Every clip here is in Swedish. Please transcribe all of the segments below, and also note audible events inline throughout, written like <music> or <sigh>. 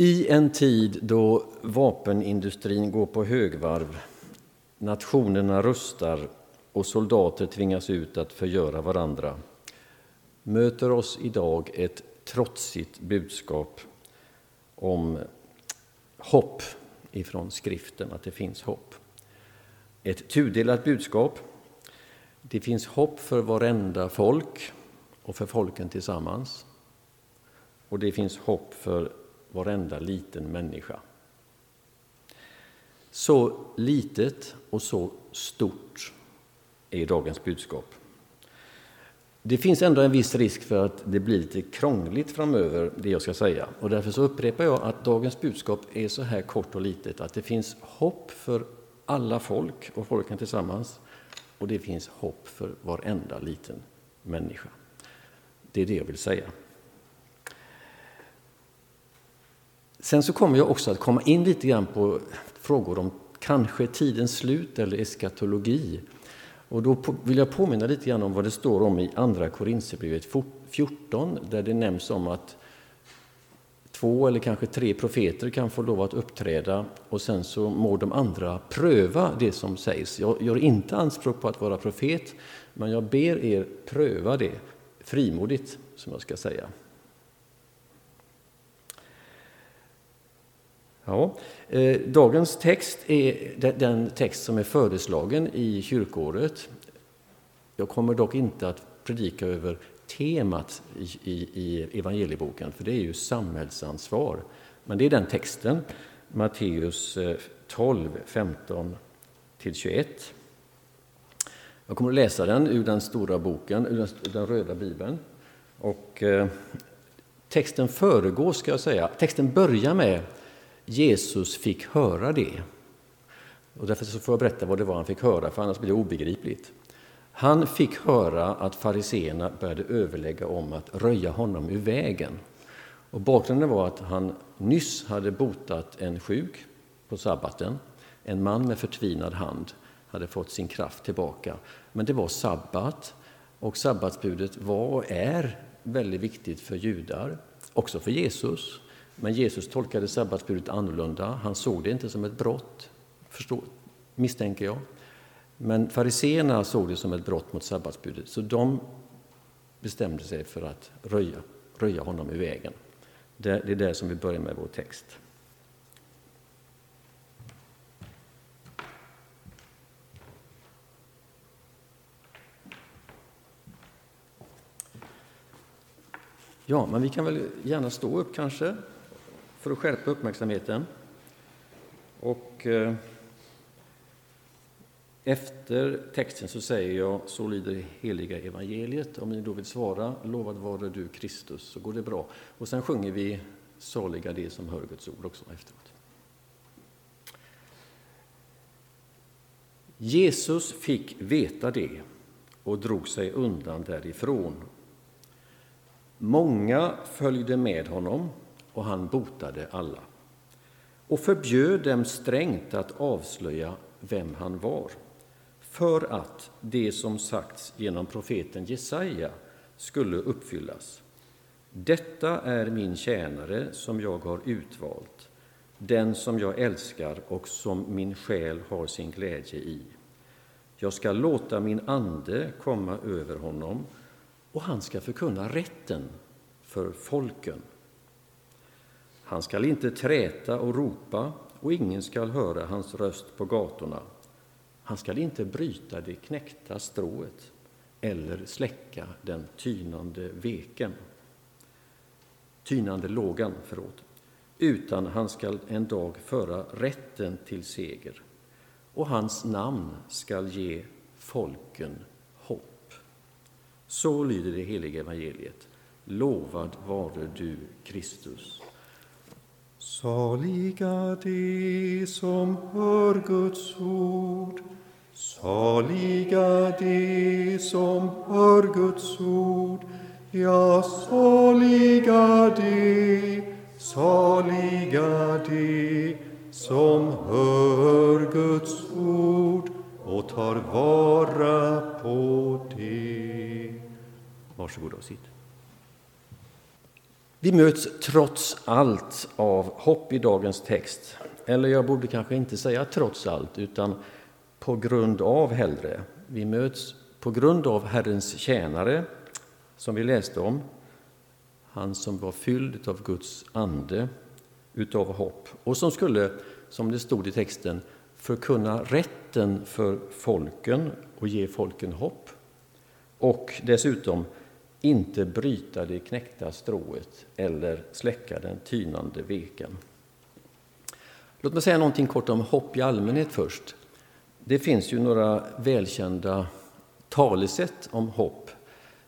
I en tid då vapenindustrin går på högvarv, nationerna rustar och soldater tvingas ut att förgöra varandra möter oss idag ett trotsigt budskap om hopp ifrån skriften, att det finns hopp. Ett tudelat budskap. Det finns hopp för varenda folk och för folken tillsammans. Och det finns hopp för varenda liten människa. Så litet och så stort är dagens budskap. Det finns ändå en viss risk för att det blir lite krångligt framöver, det jag ska säga. Och därför så upprepar jag att dagens budskap är så här kort och litet, att det finns hopp för alla folk och folken tillsammans. Och det finns hopp för varenda liten människa. Det är det jag vill säga. Sen så kommer jag också att komma in lite grann på frågor om kanske tidens slut eller eskatologi. Och då vill jag påminna lite grann om vad det står om i Andra Korinthierbrevet 14 där det nämns om att två eller kanske tre profeter kan få lov att uppträda och sen så må de andra pröva det som sägs. Jag gör inte anspråk på att vara profet, men jag ber er pröva det frimodigt, som jag ska säga. Ja, eh, dagens text är den text som är föreslagen i kyrkåret. Jag kommer dock inte att predika över temat i, i, i evangelieboken, för det är ju samhällsansvar. Men det är den texten, Matteus 12, 15 21. Jag kommer att läsa den ur den stora boken, ur den, den röda bibeln. Och, eh, texten föregår, ska jag säga. Texten börjar med Jesus fick höra det. Och därför så får jag berätta vad det var han fick höra, för annars blir det obegripligt. Han fick höra att fariseerna började överlägga om att röja honom ur vägen. Och bakgrunden var att han nyss hade botat en sjuk på sabbaten. En man med förtvinad hand hade fått sin kraft tillbaka. Men det var sabbat, och sabbatsbudet var och är väldigt viktigt för judar, också för Jesus. Men Jesus tolkade sabbatsbudet annorlunda. Han såg det inte som ett brott, förstår, misstänker jag. Men fariseerna såg det som ett brott mot sabbatsbudet, så de bestämde sig för att röja, röja honom ur vägen. Det är där som vi börjar med vår text. Ja, men vi kan väl gärna stå upp kanske för att skärpa uppmärksamheten. Och eh, efter texten så säger jag så lyder heliga evangeliet. Om ni då vill svara lovad vare du Kristus så går det bra. Och sen sjunger vi saliga det som hör Guds ord också efteråt. Jesus fick veta det och drog sig undan därifrån. Många följde med honom och han botade alla och förbjöd dem strängt att avslöja vem han var för att det som sagts genom profeten Jesaja skulle uppfyllas. Detta är min tjänare som jag har utvalt, den som jag älskar och som min själ har sin glädje i. Jag ska låta min ande komma över honom och han ska förkunna rätten för folken. Han skall inte träta och ropa och ingen skall höra hans röst på gatorna. Han skall inte bryta det knäckta strået eller släcka den tynande veken, tynande lågan, förlåt, utan han skall en dag föra rätten till seger och hans namn skall ge folken hopp. Så lyder det heliga evangeliet. Lovad vare du, Kristus. Saliga de som hör Guds ord Saliga de som hör Guds ord Ja, saliga de, saliga de som hör Guds ord och tar vara på det. Varsågoda och sitt. Vi möts trots allt av hopp i dagens text. Eller jag borde kanske inte säga trots allt, utan på grund av hellre. Vi möts på grund av Herrens tjänare, som vi läste om. Han som var fylld av Guds ande, utav hopp och som skulle, som det stod i texten, förkunna rätten för folken och ge folken hopp. Och dessutom inte bryta det knäckta strået eller släcka den tynande veken. Låt mig säga någonting kort om hopp i allmänhet först. Det finns ju några välkända talesätt om hopp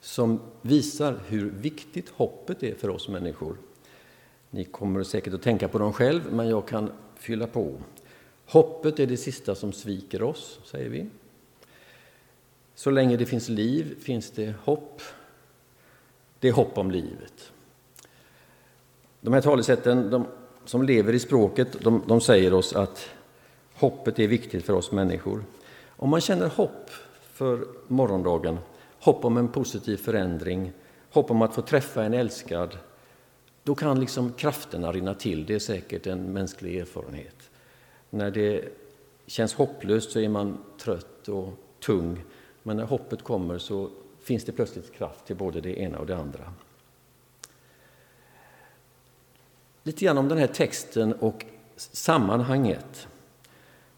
som visar hur viktigt hoppet är för oss människor. Ni kommer säkert att tänka på dem själv, men jag kan fylla på. Hoppet är det sista som sviker oss, säger vi. Så länge det finns liv finns det hopp. Det är hopp om livet. De här talesätten de, som lever i språket de, de säger oss att hoppet är viktigt för oss människor. Om man känner hopp för morgondagen, hopp om en positiv förändring, hopp om att få träffa en älskad, då kan liksom krafterna rinna till. Det är säkert en mänsklig erfarenhet. När det känns hopplöst så är man trött och tung, men när hoppet kommer så finns det plötsligt kraft till både det ena och det andra. Lite grann om den här texten och sammanhanget.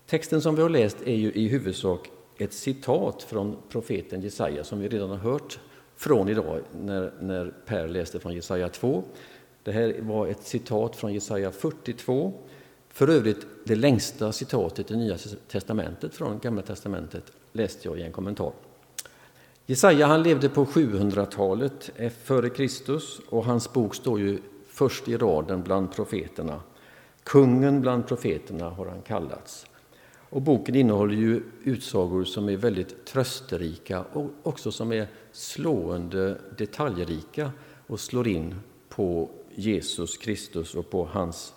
Texten som vi har läst är ju i huvudsak ett citat från profeten Jesaja som vi redan har hört från idag när, när Per läste från Jesaja 2. Det här var ett citat från Jesaja 42. För övrigt det längsta citatet i Nya testamentet från Gamla testamentet läste jag i en kommentar. Jesaja han levde på 700-talet eh, före Kristus och hans bok står ju först i raden bland profeterna. Kungen bland profeterna har han kallats. Och boken innehåller ju utsagor som är väldigt trösterika och också som är slående detaljrika och slår in på Jesus Kristus och på hans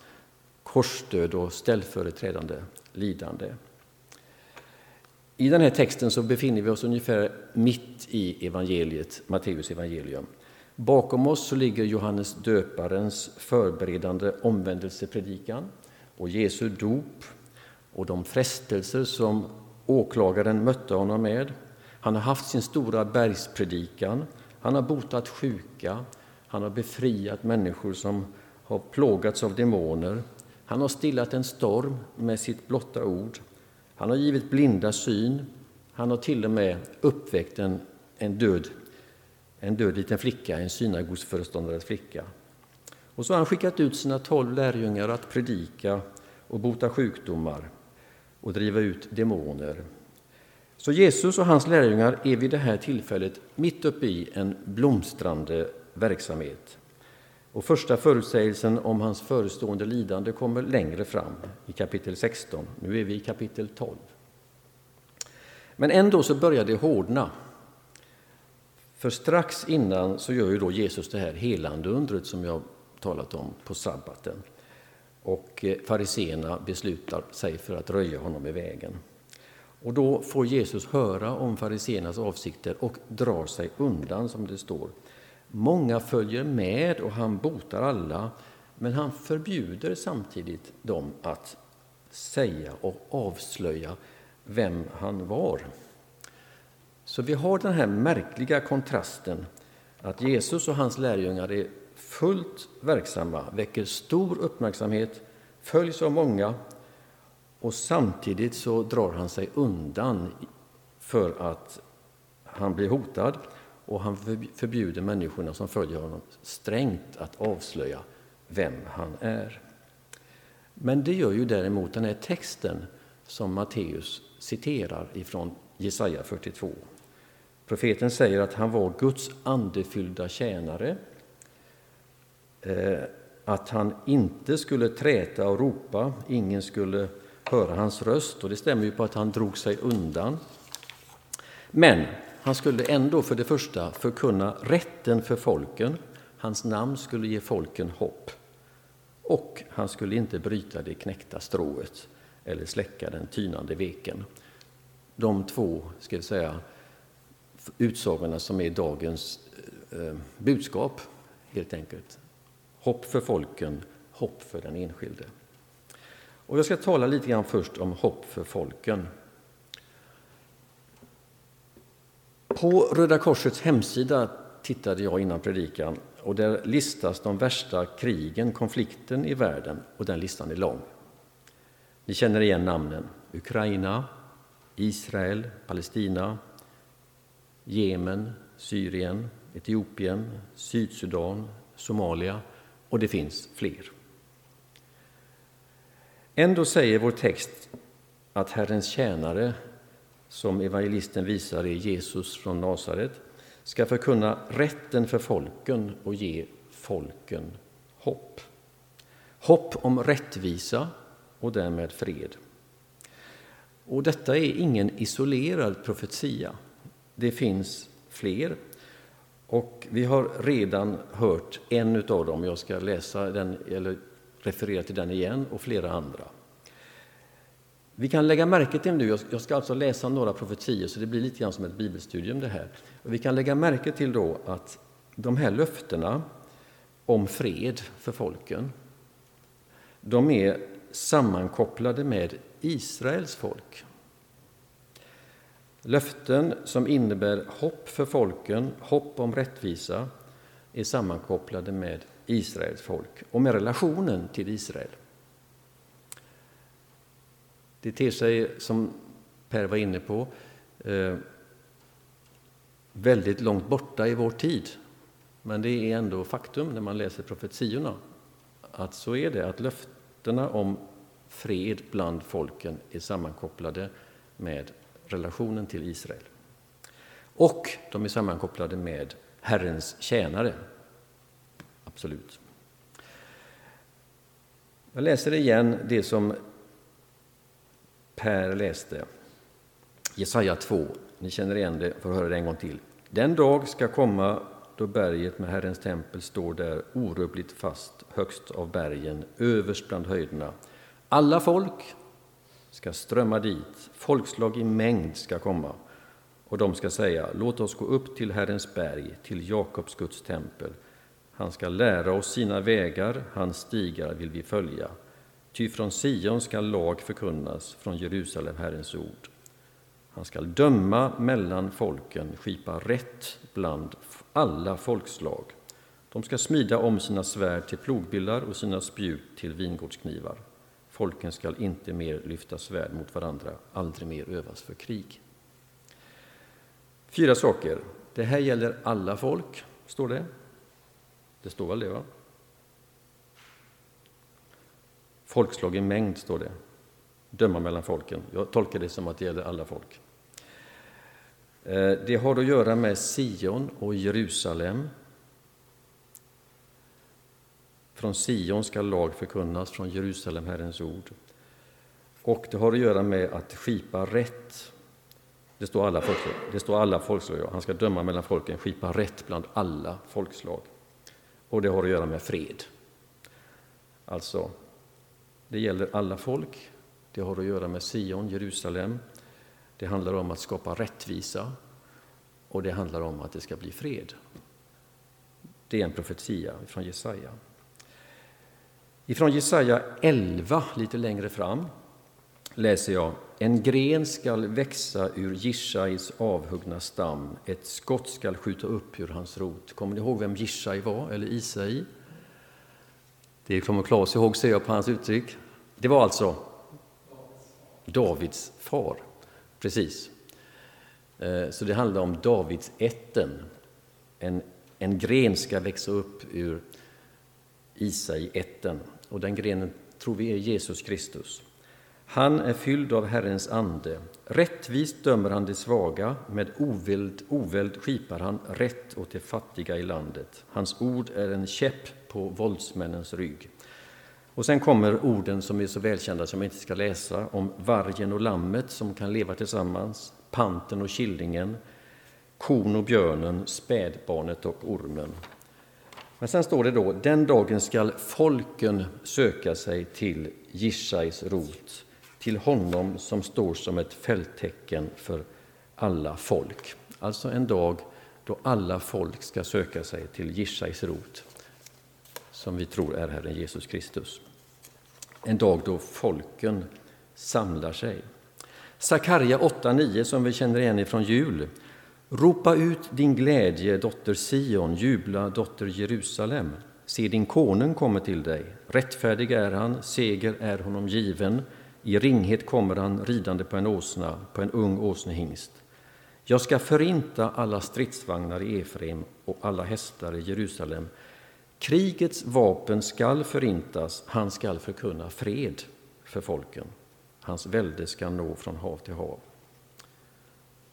korsdöd och ställföreträdande lidande. I den här texten så befinner vi oss ungefär mitt i evangeliet, Matteus evangelium. Bakom oss så ligger Johannes döparens förberedande omvändelsepredikan och Jesu dop och de frestelser som åklagaren mötte honom med. Han har haft sin stora bergspredikan, han har botat sjuka, han har befriat människor som har plågats av demoner. Han har stillat en storm med sitt blotta ord. Han har givit blinda syn. Han har till och med uppväckt en, en, död, en död liten flicka, en synagogsföreståndares flicka. Och så har han skickat ut sina tolv lärjungar att predika och bota sjukdomar och driva ut demoner. Så Jesus och hans lärjungar är vid det här tillfället mitt uppe i en blomstrande verksamhet. Och första förutsägelsen om hans förestående lidande kommer längre fram, i kapitel 16. Nu är vi i kapitel 12. Men ändå så börjar det hårdna. För strax innan så gör ju då Jesus det här helande undret som jag talat om på sabbaten. Och eh, fariseerna beslutar sig för att röja honom i vägen. Och då får Jesus höra om fariseernas avsikter och drar sig undan, som det står. Många följer med och han botar alla, men han förbjuder samtidigt dem att säga och avslöja vem han var. Så vi har den här märkliga kontrasten att Jesus och hans lärjungar är fullt verksamma, väcker stor uppmärksamhet, följs av många och samtidigt så drar han sig undan för att han blir hotad och han förbjuder människorna som följer honom strängt att avslöja vem han är. Men det gör ju däremot den här texten som Matteus citerar ifrån Jesaja 42. Profeten säger att han var Guds andefyllda tjänare, eh, att han inte skulle träta och ropa, ingen skulle höra hans röst, och det stämmer ju på att han drog sig undan. Men han skulle ändå för det första förkunna rätten för folken. Hans namn skulle ge folken hopp. Och han skulle inte bryta det knäckta strået eller släcka den tynande veken. De två, ska vi säga, utsagorna som är dagens eh, budskap, helt enkelt. hopp för folken, hopp för den enskilde. Och jag ska tala lite grann först om hopp för folken. På Röda Korsets hemsida tittade jag innan predikan och där listas de värsta krigen, konflikten i världen och den listan är lång. Ni känner igen namnen Ukraina, Israel, Palestina, Jemen, Syrien, Etiopien, Sydsudan, Somalia och det finns fler. Ändå säger vår text att Herrens tjänare, som evangelisten visar är Jesus från Nasaret, ska förkunna rätten för folken och ge folken hopp. Hopp om rättvisa och därmed fred. Och detta är ingen isolerad profetia. Det finns fler. Och vi har redan hört en av dem. Jag ska läsa den, eller referera till den igen, och flera andra. Vi kan lägga märke till nu, jag ska alltså läsa några profetier, så det blir lite grann som ett bibelstudium det här. Och vi kan lägga märke till då att de här löftena om fred för folken, de är sammankopplade med Israels folk. Löften som innebär hopp för folken, hopp om rättvisa, är sammankopplade med Israels folk och med relationen till Israel. Det ter sig, som Per var inne på, eh, väldigt långt borta i vår tid. Men det är ändå faktum när man läser profetiorna att så är det, att löftena om fred bland folken är sammankopplade med relationen till Israel. Och de är sammankopplade med Herrens tjänare. Absolut. Jag läser igen det som Per läste. Jesaja 2. Ni känner igen det, får höra det en gång till. Den dag ska komma då berget med Herrens tempel står där orubbligt fast högst av bergen, överst bland höjderna. Alla folk ska strömma dit, folkslag i mängd ska komma och de ska säga låt oss gå upp till Herrens berg, till Jakobs Guds tempel. Han ska lära oss sina vägar, hans stigar vill vi följa. Ty från Sion skall lag förkunnas, från Jerusalem Herrens ord. Han skall döma mellan folken, skipa rätt bland alla folkslag. De ska smida om sina svärd till plogbillar och sina spjut till vingårdsknivar. Folken skall inte mer lyfta svärd mot varandra, aldrig mer övas för krig. Fyra saker. Det här gäller alla folk, står det. Det står väl det, va? Folkslag i mängd, står det. Döma mellan folken. Jag tolkar det som att det gäller alla folk. Eh, det har att göra med Sion och Jerusalem. Från Sion ska lag förkunnas, från Jerusalem Herrens ord. Och det har att göra med att skipa rätt. Det står alla folkslag. Det står alla folkslag. Han ska döma mellan folken, skipa rätt bland alla folkslag. Och det har att göra med fred. Alltså, det gäller alla folk. Det har att göra med Sion, Jerusalem. Det handlar om att skapa rättvisa och det handlar om att det ska bli fred. Det är en profetia från Jesaja. Ifrån Jesaja 11, lite längre fram, läser jag En gren skall växa ur Jishais avhuggna stam, ett skott skall skjuta upp ur hans rot. Kommer ni ihåg vem Jishai var, eller Isai? Det kommer Claes ihåg, ser jag på hans uttryck. Det var alltså Davids far, precis. Eh, så det handlar om Davids ätten. En, en gren ska växa upp ur Isai-ätten och den grenen tror vi är Jesus Kristus. Han är fylld av Herrens ande. Rättvist dömer han de svaga, med oväld, oväld skipar han rätt åt de fattiga i landet. Hans ord är en käpp på våldsmännens rygg. Och sen kommer orden som är så välkända som jag inte ska läsa, om vargen och lammet som kan leva tillsammans, panten och killingen, kon och björnen, spädbarnet och ormen. Men sen står det då, den dagen skall folken söka sig till Jishais rot, till honom som står som ett fälttecken för alla folk. Alltså en dag då alla folk ska söka sig till Jishais rot. som vi tror är Herren Jesus Kristus. En dag då folken samlar sig. Sakarja 8.9 som vi känner igen från jul. Ropa ut din glädje, dotter Sion, jubla, dotter Jerusalem. Se, din konung kommer till dig. Rättfärdig är han, seger är honom given. I ringhet kommer han ridande på en åsna, på en ung åsnehingst. Jag ska förinta alla stridsvagnar i Efraim och alla hästar i Jerusalem. Krigets vapen skall förintas, han skall förkunna fred för folken. Hans välde ska nå från hav till hav.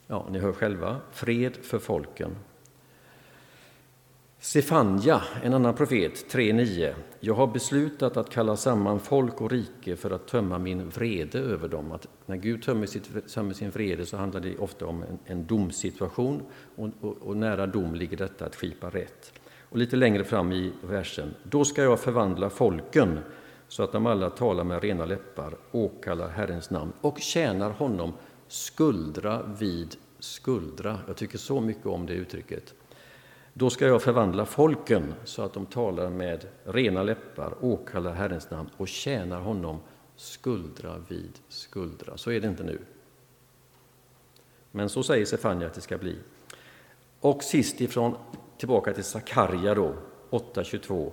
Ja, ni hör själva, fred för folken. Sefanja, en annan profet, 3.9. Jag har beslutat att kalla samman folk och rike för att tömma min vrede över dem. Att när Gud tömmer, sitt, tömmer sin vrede så handlar det ofta om en, en domsituation och, och, och, nära dom ligger detta att skipa rätt. Och lite längre fram i versen. Då ska jag förvandla folken så att de alla talar med rena läppar, åkallar Herrens namn och tjänar honom skuldra vid skuldra. Jag tycker så mycket om det uttrycket. Då ska jag förvandla folken så att de talar med rena läppar, åkallar Herrens namn och tjänar honom skuldra vid skuldra. Så är det inte nu. Men så säger Sefania att det ska bli. Och sist ifrån tillbaka till Sakarja då, 8.22.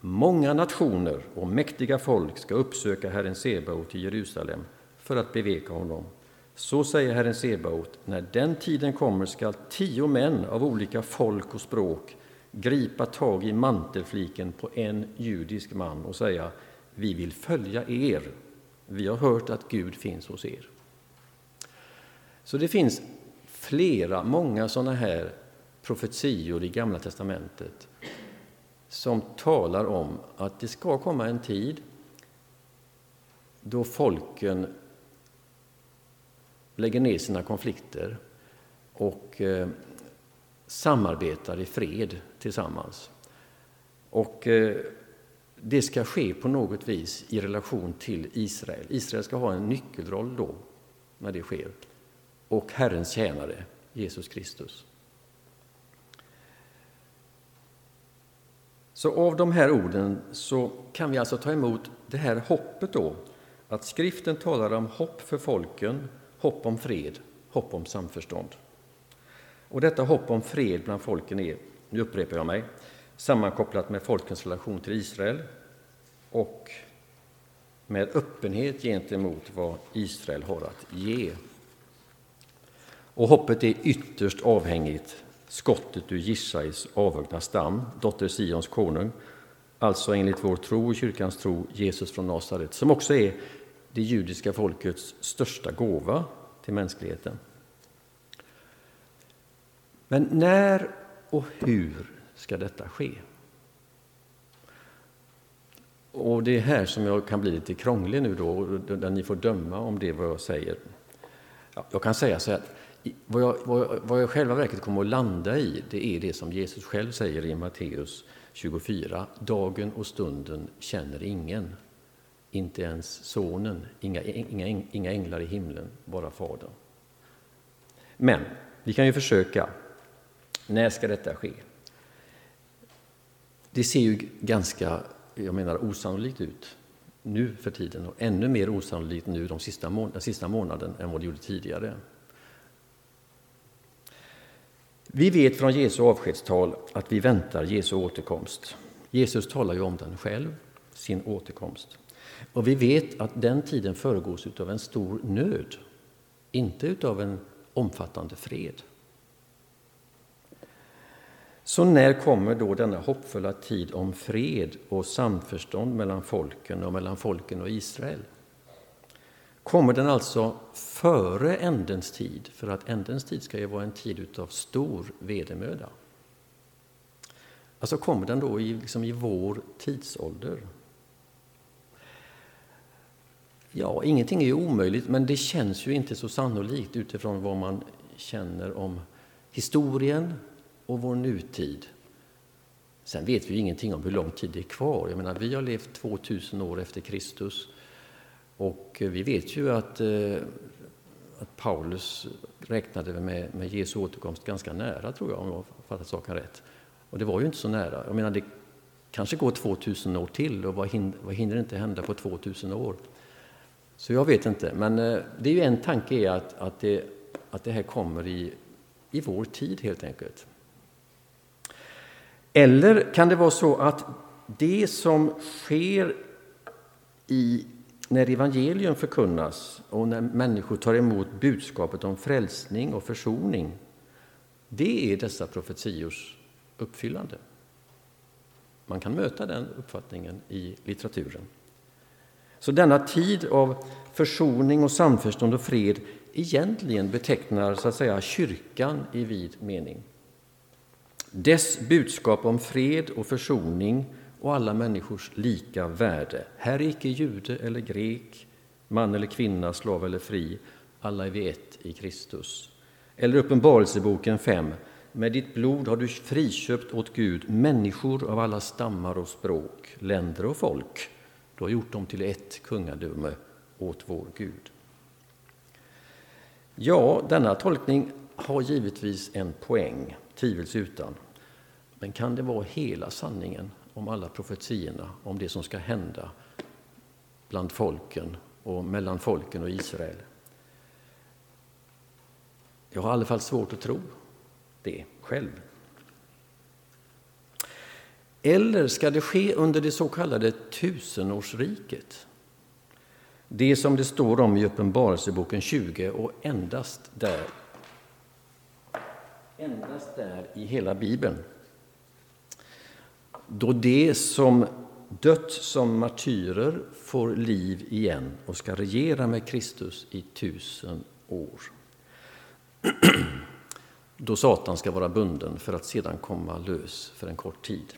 Många nationer och mäktiga folk ska uppsöka Herren Sebaot i Jerusalem för att beveka honom. Så säger Herren Sebaot, när den tiden kommer skall tio män av olika folk och språk gripa tag i mantelfliken på en judisk man och säga vi vill följa er. Vi har hört att Gud finns hos er. Så det finns flera, många sådana här profetior i Gamla testamentet som talar om att det ska komma en tid då folken lägger ner sina konflikter och eh, samarbetar i fred tillsammans. Och eh, det ska ske på något vis i relation till Israel. Israel ska ha en nyckelroll då, när det sker. Och Herrens tjänare, Jesus Kristus. Så av de här orden så kan vi alltså ta emot det här hoppet då, att skriften talar om hopp för folken, hopp om fred, hopp om samförstånd. Och detta hopp om fred bland folken är, nu upprepar jag mig, sammankopplat med folkens relation till Israel och med öppenhet gentemot vad Israel har att ge. Och hoppet är ytterst avhängigt skottet ur Jishais avhuggna stam, dotter Sions konung, alltså enligt vår tro och kyrkans tro Jesus från Nasaret, som också är det judiska folkets största gåva till mänskligheten. Men när och hur ska detta ske? Och det är här som jag kan bli lite krånglig nu då, där ni får döma om det vad jag säger. jag kan säga så här, vad jag, vad, vad jag själva verket kommer att landa i, det är det som Jesus själv säger i Matteus 24. Dagen och stunden känner ingen, inte ens sonen, inga, inga, inga änglar i himlen, bara Fadern. Men vi kan ju försöka. När ska detta ske? Det ser ju ganska jag menar, osannolikt ut nu för tiden och ännu mer osannolikt nu de sista må den sista månaden än vad det gjorde tidigare. Vi vet från Jesu avskedstal att vi väntar Jesu återkomst. Jesus talar ju om den själv, sin återkomst. Och vi vet att den tiden föregås av en stor nöd, inte av en omfattande fred. Så när kommer då denna hoppfulla tid om fred och samförstånd mellan folken och mellan folken och Israel? kommer den alltså före ändens tid, för att ändens tid ska ju vara en tid av stor vedermöda. Alltså kommer den då i, liksom i vår tidsålder. Ja, ingenting är ju omöjligt, men det känns ju inte så sannolikt utifrån vad man känner om historien och vår nutid. Sen vet vi ingenting om hur lång tid det är kvar. Jag menar, vi har levt 2000 år efter Kristus. Och vi vet ju att, eh, att Paulus räknade med, med Jesu återkomst ganska nära, tror jag, om jag har fattat saken rätt. Och det var ju inte så nära. Jag menar, det kanske går 2000 år till och vad hinner, vad hinner inte hända på 2000 år? Så jag vet inte, men eh, det är ju en tanke är att, att, det, att det här kommer i, i vår tid helt enkelt. Eller kan det vara så att det som sker i, när evangelium förkunnas och när människor tar emot budskapet om frälsning och försoning, det är dessa profetiors uppfyllande. Man kan möta den uppfattningen i litteraturen. Så denna tid av försoning och samförstånd och fred egentligen betecknar så att säga kyrkan i vid mening. Dess budskap om fred och försoning och alla människors lika värde. Här är icke jude eller grek, man eller kvinna, slav eller fri. Alla är vi ett i Kristus. Eller Uppenbarelseboken 5. Med ditt blod har du friköpt åt Gud människor av alla stammar och språk, länder och folk. Du har gjort dem till ett kungadöme åt vår Gud. Ja, denna tolkning har givetvis en poäng, tvivelsutan. Men kan det vara hela sanningen om alla profetierna om det som ska hända bland folken och mellan folken och Israel? Jag har i alla fall svårt att tro det själv. Eller ska det ske under det så kallade tusenårsriket? Det som det står om i Uppenbarelseboken 20 och endast där. Endast där i hela Bibeln. Då det som dött som martyrer får liv igen och ska regera med Kristus i tusen år. <clears throat> Då Satan ska vara bunden för att sedan komma lös för en kort tid.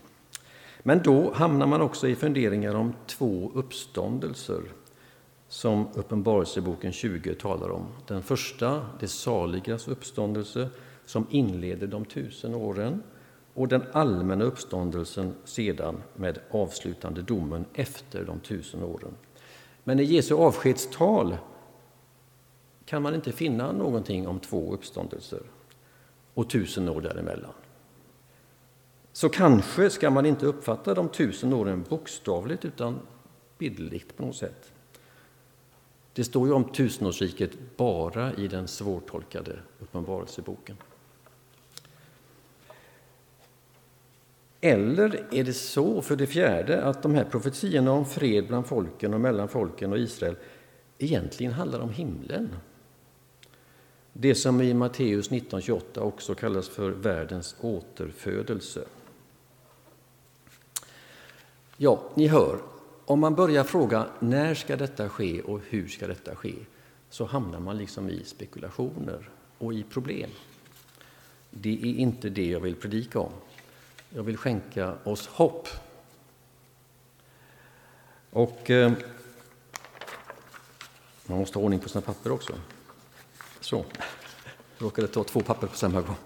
Men då hamnar man också i funderingar om två uppståndelser som Uppenbarelseboken 20 talar om. Den första, det saligas uppståndelse, som inleder de tusen åren och den allmänna uppståndelsen sedan med avslutande domen efter de tusen åren. Men i Jesu avskedstal kan man inte finna någonting om två uppståndelser och tusen år däremellan. Så kanske ska man inte uppfatta de tusen åren bokstavligt utan bildligt på något sätt. Det står ju om tusenårsriket bara i den svårtolkade Uppenbarelseboken. Eller är det så, för det fjärde, att de här profetiorna om fred bland folken och mellan folken och Israel egentligen handlar om himlen? Det som i Matteus 19.28 också kallas för världens återfödelse. Ja, ni hör, om man börjar fråga när ska detta ske och hur ska detta ske så hamnar man liksom i spekulationer och i problem. Det är inte det jag vill predika om. Jag vill skänka oss hopp. Och eh, man måste ha ordning på sina papper också. Så, jag råkade ta två papper på samma gång.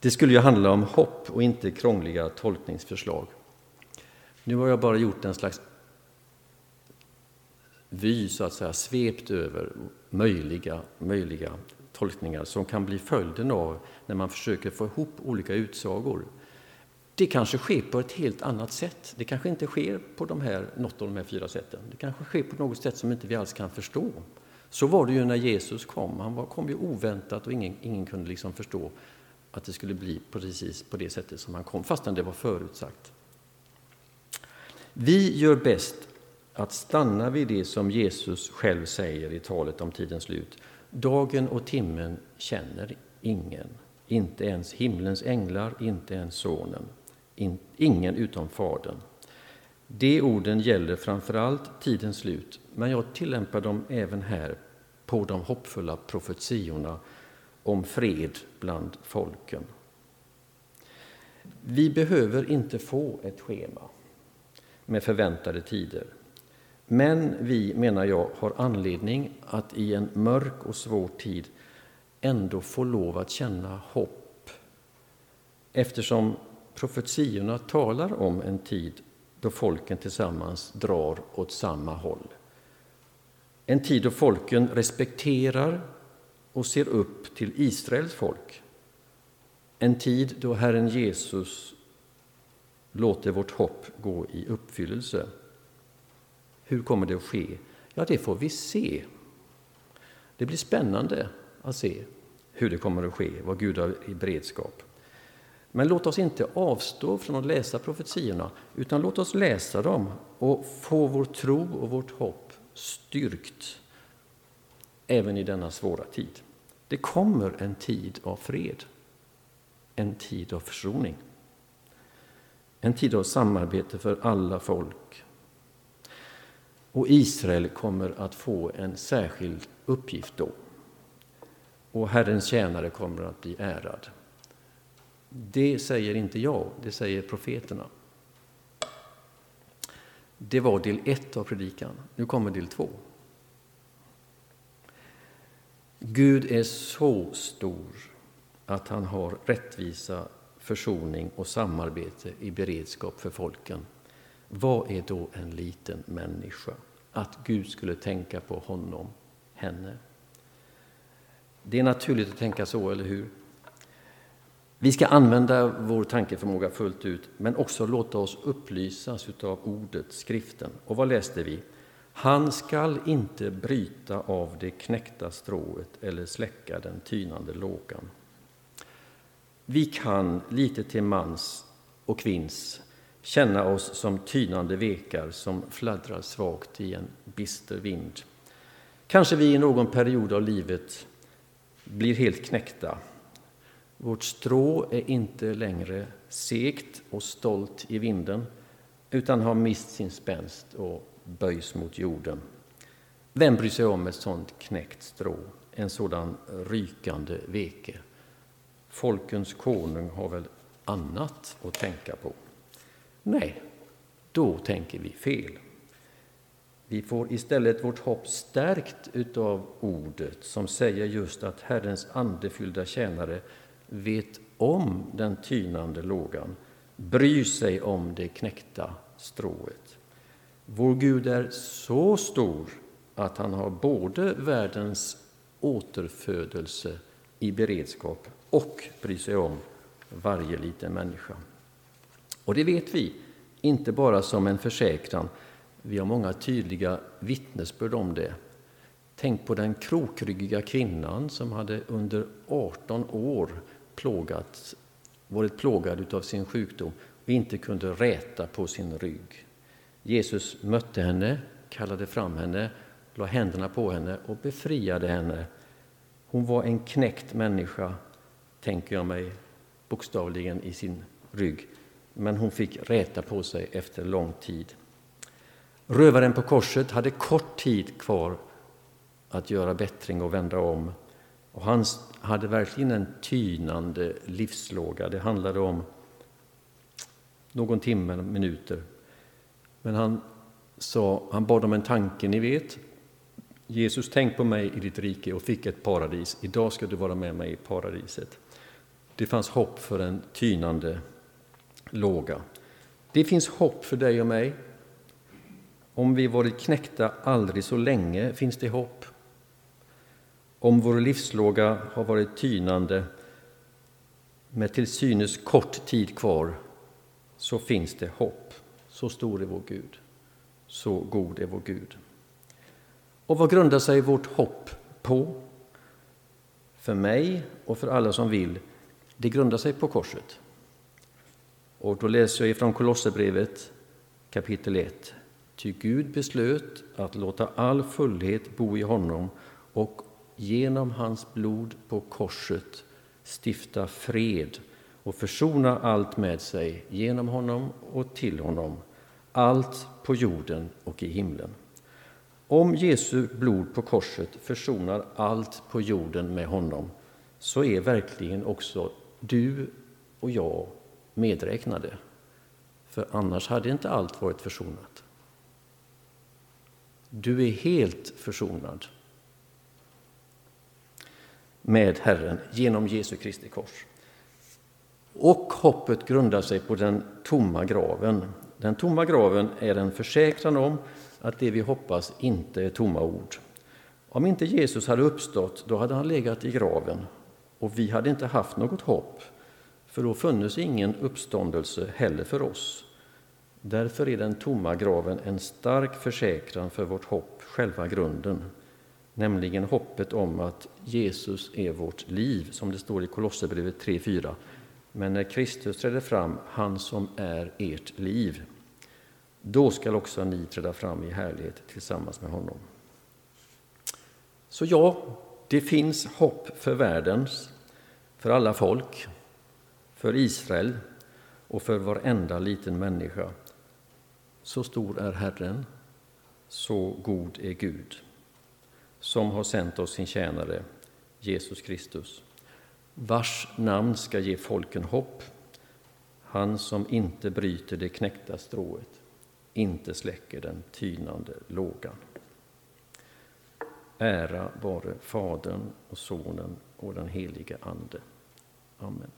Det skulle ju handla om hopp och inte krångliga tolkningsförslag. Nu har jag bara gjort en slags vy, så att säga, svept över möjliga, möjliga tolkningar som kan bli följden av när man försöker få ihop olika utsagor. Det kanske sker på ett helt annat sätt. Det kanske inte sker på de här, något av de här fyra sätten. Det kanske sker på något sätt som inte vi alls kan förstå. Så var det ju när Jesus kom. Han var, kom ju oväntat och ingen, ingen kunde liksom förstå att det skulle bli precis på det sättet som han kom, fastän det var förutsagt. Vi gör bäst att stanna vid det som Jesus själv säger i talet om tidens slut. Dagen och timmen känner ingen, inte ens himlens änglar, inte ens Sonen, ingen utom Fadern. De orden gäller framför allt tidens slut, men jag tillämpar dem även här på de hoppfulla profetiorna om fred bland folken. Vi behöver inte få ett schema med förväntade tider. Men vi, menar jag, har anledning att i en mörk och svår tid ändå få lov att känna hopp eftersom profetiorna talar om en tid då folken tillsammans drar åt samma håll. En tid då folken respekterar och ser upp till Israels folk. En tid då Herren Jesus låter vårt hopp gå i uppfyllelse. Hur kommer det att ske? Ja, det får vi se. Det blir spännande att se hur det kommer att ske, vad Gud har i beredskap. Men låt oss inte avstå från att läsa profetiorna, utan låt oss läsa dem och få vår tro och vårt hopp styrkt även i denna svåra tid. Det kommer en tid av fred, en tid av försoning, en tid av samarbete för alla folk. Och Israel kommer att få en särskild uppgift då. Och Herrens tjänare kommer att bli ärad. Det säger inte jag, det säger profeterna. Det var del ett av predikan. Nu kommer del två. Gud är så stor att han har rättvisa, försoning och samarbete i beredskap för folken. Vad är då en liten människa? Att Gud skulle tänka på honom, henne. Det är naturligt att tänka så, eller hur? Vi ska använda vår tankeförmåga fullt ut, men också låta oss upplysas av ordet, skriften. Och vad läste vi? Han skall inte bryta av det knäckta strået eller släcka den tynande lågan. Vi kan lite till mans och kvinns känna oss som tynande vekar som fladdrar svagt i en bister vind. Kanske vi i någon period av livet blir helt knäckta. Vårt strå är inte längre segt och stolt i vinden utan har mist sin spänst och böjs mot jorden. Vem bryr sig om ett sådant knäckt strå, en sådan rykande veke? Folkens konung har väl annat att tänka på? Nej, då tänker vi fel. Vi får istället vårt hopp stärkt utav ordet som säger just att Herrens andefyllda tjänare vet om den tynande lågan, bryr sig om det knäckta strået. Vår Gud är så stor att han har både världens återfödelse i beredskap och bry sig om varje liten människa. Och det vet vi, inte bara som en försäkran. Vi har många tydliga vittnesbörd om det. Tänk på den krokryggiga kvinnan som hade under 18 år plågats, varit plågad av sin sjukdom och inte kunde räta på sin rygg. Jesus mötte henne, kallade fram henne, la händerna på henne och befriade henne. Hon var en knäckt människa, tänker jag mig, bokstavligen i sin rygg. Men hon fick räta på sig efter lång tid. Rövaren på korset hade kort tid kvar att göra bättring och vända om. Och han hade verkligen en tynande livslåga. Det handlade om någon timme, minuter. Men han, sa, han bad om en tanke, ni vet. Jesus, tänk på mig i ditt rike och fick ett paradis. Idag ska du vara med mig i paradiset. Det fanns hopp för en tynande låga. Det finns hopp för dig och mig. Om vi varit knäckta aldrig så länge finns det hopp. Om vår livslåga har varit tynande med till synes kort tid kvar så finns det hopp. Så stor är vår Gud. Så god är vår Gud. Och vad grundar sig vårt hopp på? För mig och för alla som vill, det grundar sig på korset. Och då läser jag ifrån Kolosserbrevet kapitel 1. Ty Gud beslöt att låta all fullhet bo i honom och genom hans blod på korset stifta fred och försona allt med sig genom honom och till honom, allt på jorden och i himlen. Om Jesu blod på korset försonar allt på jorden med honom så är verkligen också du och jag medräknade. För annars hade inte allt varit försonat. Du är helt försonad med Herren genom Jesu Kristi kors. Och hoppet grundar sig på den tomma graven. Den tomma graven är en försäkran om att det vi hoppas inte är tomma ord. Om inte Jesus hade uppstått, då hade han legat i graven och vi hade inte haft något hopp. för då funnes ingen uppståndelse heller för oss. Därför är den tomma graven en stark försäkran för vårt hopp, själva grunden, nämligen hoppet om att Jesus är vårt liv, som det står i Kolosserbrevet 3.4. Men när Kristus träder fram, han som är ert liv, då skall också ni träda fram i härlighet tillsammans med honom. Så ja, det finns hopp för världens, för alla folk, för Israel och för varenda liten människa. Så stor är Herren, så god är Gud, som har sänt oss sin tjänare Jesus Kristus, vars namn ska ge folken hopp, han som inte bryter det knäckta strået, inte släcker den tynande lågan. Ära vare Fadern och Sonen och den helige Ande. Amen.